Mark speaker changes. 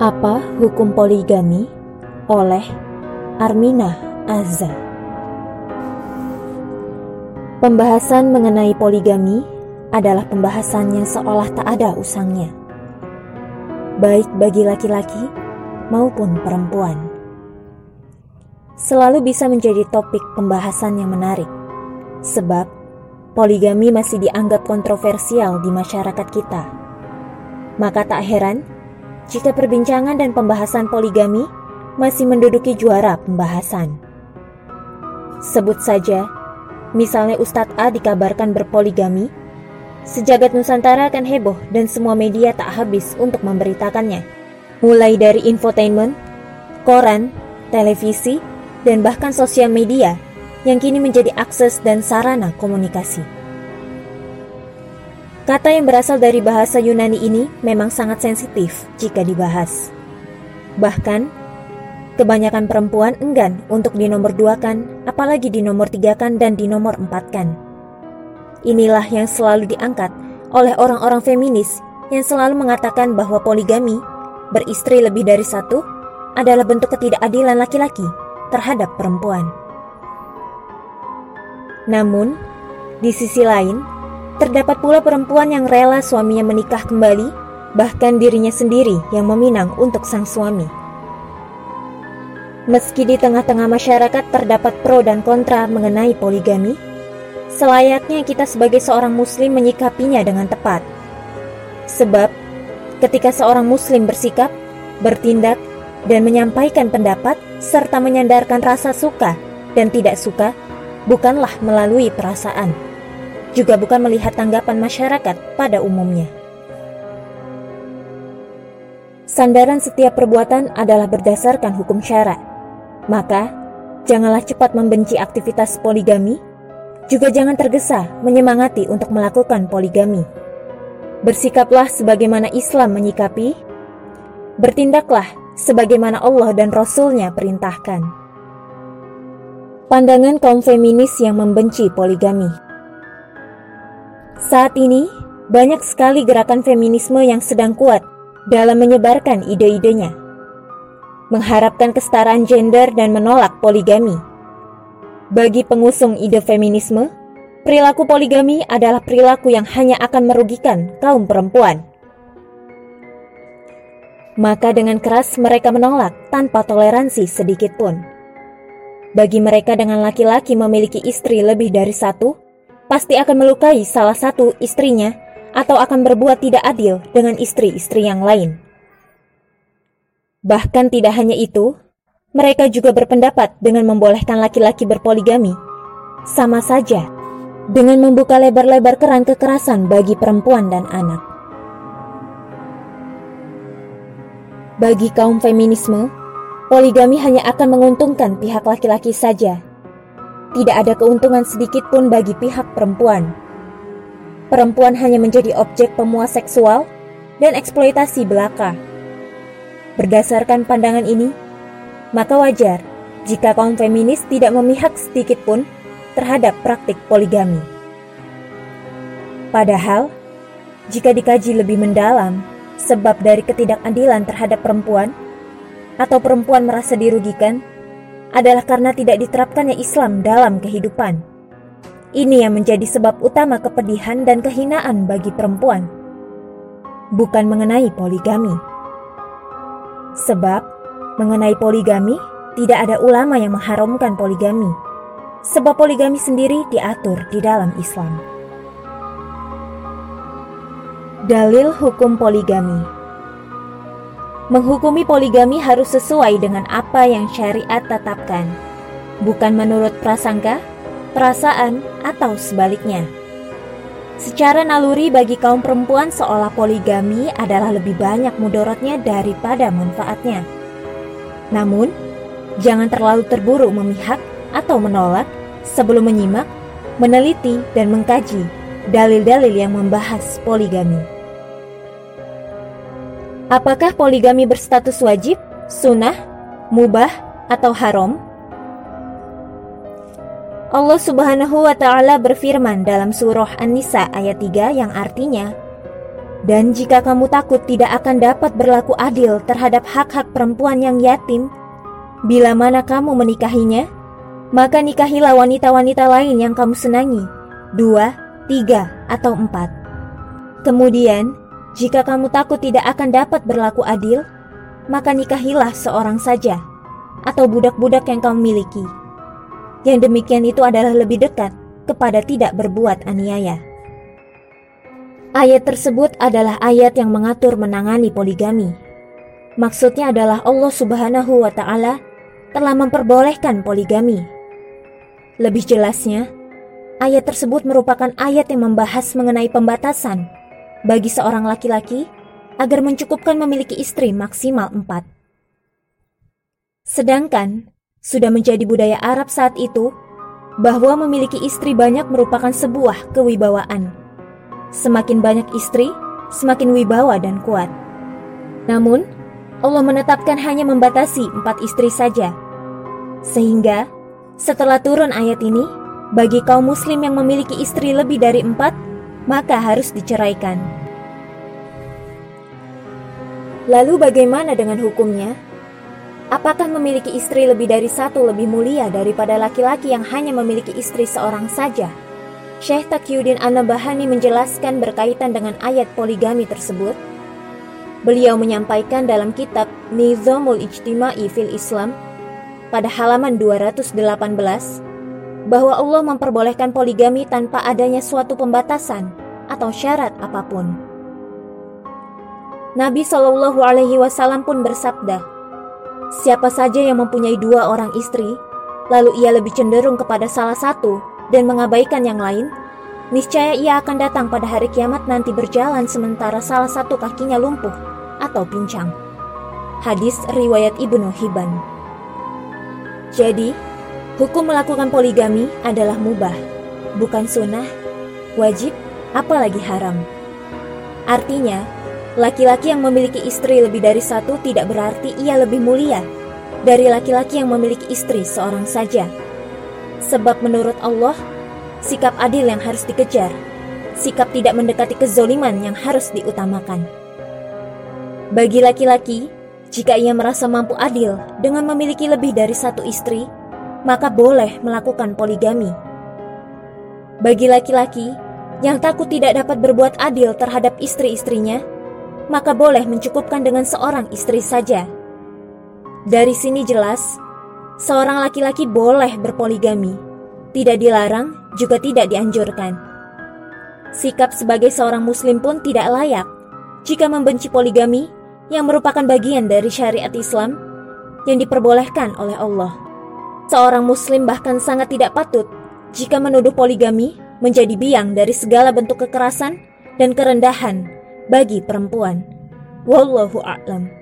Speaker 1: Apa Hukum Poligami oleh Armina Azza Pembahasan mengenai poligami adalah pembahasan yang seolah tak ada usangnya, baik bagi laki-laki maupun perempuan. Selalu bisa menjadi topik pembahasan yang menarik, sebab poligami masih dianggap kontroversial di masyarakat kita. Maka tak heran jika perbincangan dan pembahasan poligami masih menduduki juara pembahasan. Sebut saja, misalnya Ustadz A dikabarkan berpoligami, sejagat Nusantara akan heboh dan semua media tak habis untuk memberitakannya. Mulai dari infotainment, koran, televisi, dan bahkan sosial media yang kini menjadi akses dan sarana komunikasi. Kata yang berasal dari bahasa Yunani ini memang sangat sensitif jika dibahas. Bahkan, kebanyakan perempuan enggan untuk dinomor duakan, apalagi dinomor tigakan dan dinomor empatkan. Inilah yang selalu diangkat oleh orang-orang feminis yang selalu mengatakan bahwa poligami, beristri lebih dari satu, adalah bentuk ketidakadilan laki-laki terhadap perempuan. Namun, di sisi lain, terdapat pula perempuan yang rela suaminya menikah kembali, bahkan dirinya sendiri yang meminang untuk sang suami. Meski di tengah-tengah masyarakat terdapat pro dan kontra mengenai poligami, selayaknya kita sebagai seorang muslim menyikapinya dengan tepat. Sebab, ketika seorang muslim bersikap, bertindak, dan menyampaikan pendapat serta menyandarkan rasa suka dan tidak suka bukanlah melalui perasaan, juga bukan melihat tanggapan masyarakat pada umumnya. Sandaran setiap perbuatan adalah berdasarkan hukum syara. Maka, janganlah cepat membenci aktivitas poligami, juga jangan tergesa menyemangati untuk melakukan poligami. Bersikaplah sebagaimana Islam menyikapi, bertindaklah sebagaimana Allah dan Rasul-Nya perintahkan. Pandangan kaum feminis yang membenci poligami Saat ini, banyak sekali gerakan feminisme yang sedang kuat dalam menyebarkan ide-idenya. Mengharapkan kesetaraan gender dan menolak poligami. Bagi pengusung ide feminisme, perilaku poligami adalah perilaku yang hanya akan merugikan kaum perempuan maka dengan keras mereka menolak tanpa toleransi sedikit pun. Bagi mereka dengan laki-laki memiliki istri lebih dari satu, pasti akan melukai salah satu istrinya atau akan berbuat tidak adil dengan istri-istri yang lain. Bahkan tidak hanya itu, mereka juga berpendapat dengan membolehkan laki-laki berpoligami. Sama saja dengan membuka lebar-lebar keran kekerasan bagi perempuan dan anak. Bagi kaum feminisme, poligami hanya akan menguntungkan pihak laki-laki saja. Tidak ada keuntungan sedikit pun bagi pihak perempuan. Perempuan hanya menjadi objek pemuas seksual dan eksploitasi belaka. Berdasarkan pandangan ini, maka wajar jika kaum feminis tidak memihak sedikit pun terhadap praktik poligami. Padahal, jika dikaji lebih mendalam, sebab dari ketidakadilan terhadap perempuan atau perempuan merasa dirugikan adalah karena tidak diterapkannya Islam dalam kehidupan. Ini yang menjadi sebab utama kepedihan dan kehinaan bagi perempuan, bukan mengenai poligami. Sebab mengenai poligami tidak ada ulama yang mengharamkan poligami, sebab poligami sendiri diatur di dalam Islam. Dalil hukum poligami Menghukumi poligami harus sesuai dengan apa yang syariat tetapkan, bukan menurut prasangka, perasaan, atau sebaliknya. Secara naluri bagi kaum perempuan seolah poligami adalah lebih banyak mudorotnya daripada manfaatnya. Namun, jangan terlalu terburu memihak atau menolak sebelum menyimak, meneliti, dan mengkaji dalil-dalil yang membahas poligami. Apakah poligami berstatus wajib, sunnah, mubah, atau haram? Allah Subhanahu wa taala berfirman dalam surah An-Nisa ayat 3 yang artinya Dan jika kamu takut tidak akan dapat berlaku adil terhadap hak-hak perempuan yang yatim, bila mana kamu menikahinya, maka nikahilah wanita-wanita lain yang kamu senangi, dua, tiga, atau empat. Kemudian, jika kamu takut tidak akan dapat berlaku adil, maka nikahilah seorang saja, atau budak-budak yang kamu miliki. Yang demikian itu adalah lebih dekat kepada tidak berbuat aniaya. Ayat tersebut adalah ayat yang mengatur menangani poligami. Maksudnya adalah Allah Subhanahu wa Ta'ala telah memperbolehkan poligami. Lebih jelasnya, ayat tersebut merupakan ayat yang membahas mengenai pembatasan bagi seorang laki-laki agar mencukupkan memiliki istri maksimal empat. Sedangkan sudah menjadi budaya Arab saat itu bahwa memiliki istri banyak merupakan sebuah kewibawaan Semakin banyak istri, semakin wibawa dan kuat. Namun, Allah menetapkan hanya membatasi empat istri saja. Sehingga, setelah turun ayat ini, bagi kaum muslim yang memiliki istri lebih dari empat, maka harus diceraikan. Lalu bagaimana dengan hukumnya? Apakah memiliki istri lebih dari satu lebih mulia daripada laki-laki yang hanya memiliki istri seorang saja? Syekh Taqiyuddin An-Nabahani menjelaskan berkaitan dengan ayat poligami tersebut. Beliau menyampaikan dalam kitab Nizamul Ijtima'i fil Islam pada halaman 218 bahwa Allah memperbolehkan poligami tanpa adanya suatu pembatasan atau syarat apa pun. Nabi Shallallahu Alaihi Wasallam pun bersabda, siapa saja yang mempunyai dua orang istri, lalu ia lebih cenderung kepada salah satu dan mengabaikan yang lain, niscaya ia akan datang pada hari kiamat nanti berjalan sementara salah satu kakinya lumpuh atau pincang. Hadis riwayat Ibnu Hibban. Jadi, hukum melakukan poligami adalah mubah, bukan sunnah, wajib, apalagi haram. Artinya, laki-laki yang memiliki istri lebih dari satu tidak berarti ia lebih mulia dari laki-laki yang memiliki istri seorang saja. Sebab menurut Allah, sikap adil yang harus dikejar, sikap tidak mendekati kezoliman yang harus diutamakan. Bagi laki-laki, jika ia merasa mampu adil dengan memiliki lebih dari satu istri, maka boleh melakukan poligami. Bagi laki-laki yang takut tidak dapat berbuat adil terhadap istri-istrinya, maka boleh mencukupkan dengan seorang istri saja. Dari sini jelas seorang laki-laki boleh berpoligami. Tidak dilarang, juga tidak dianjurkan. Sikap sebagai seorang muslim pun tidak layak jika membenci poligami yang merupakan bagian dari syariat Islam yang diperbolehkan oleh Allah. Seorang muslim bahkan sangat tidak patut jika menuduh poligami menjadi biang dari segala bentuk kekerasan dan kerendahan bagi perempuan. Wallahu a'lam.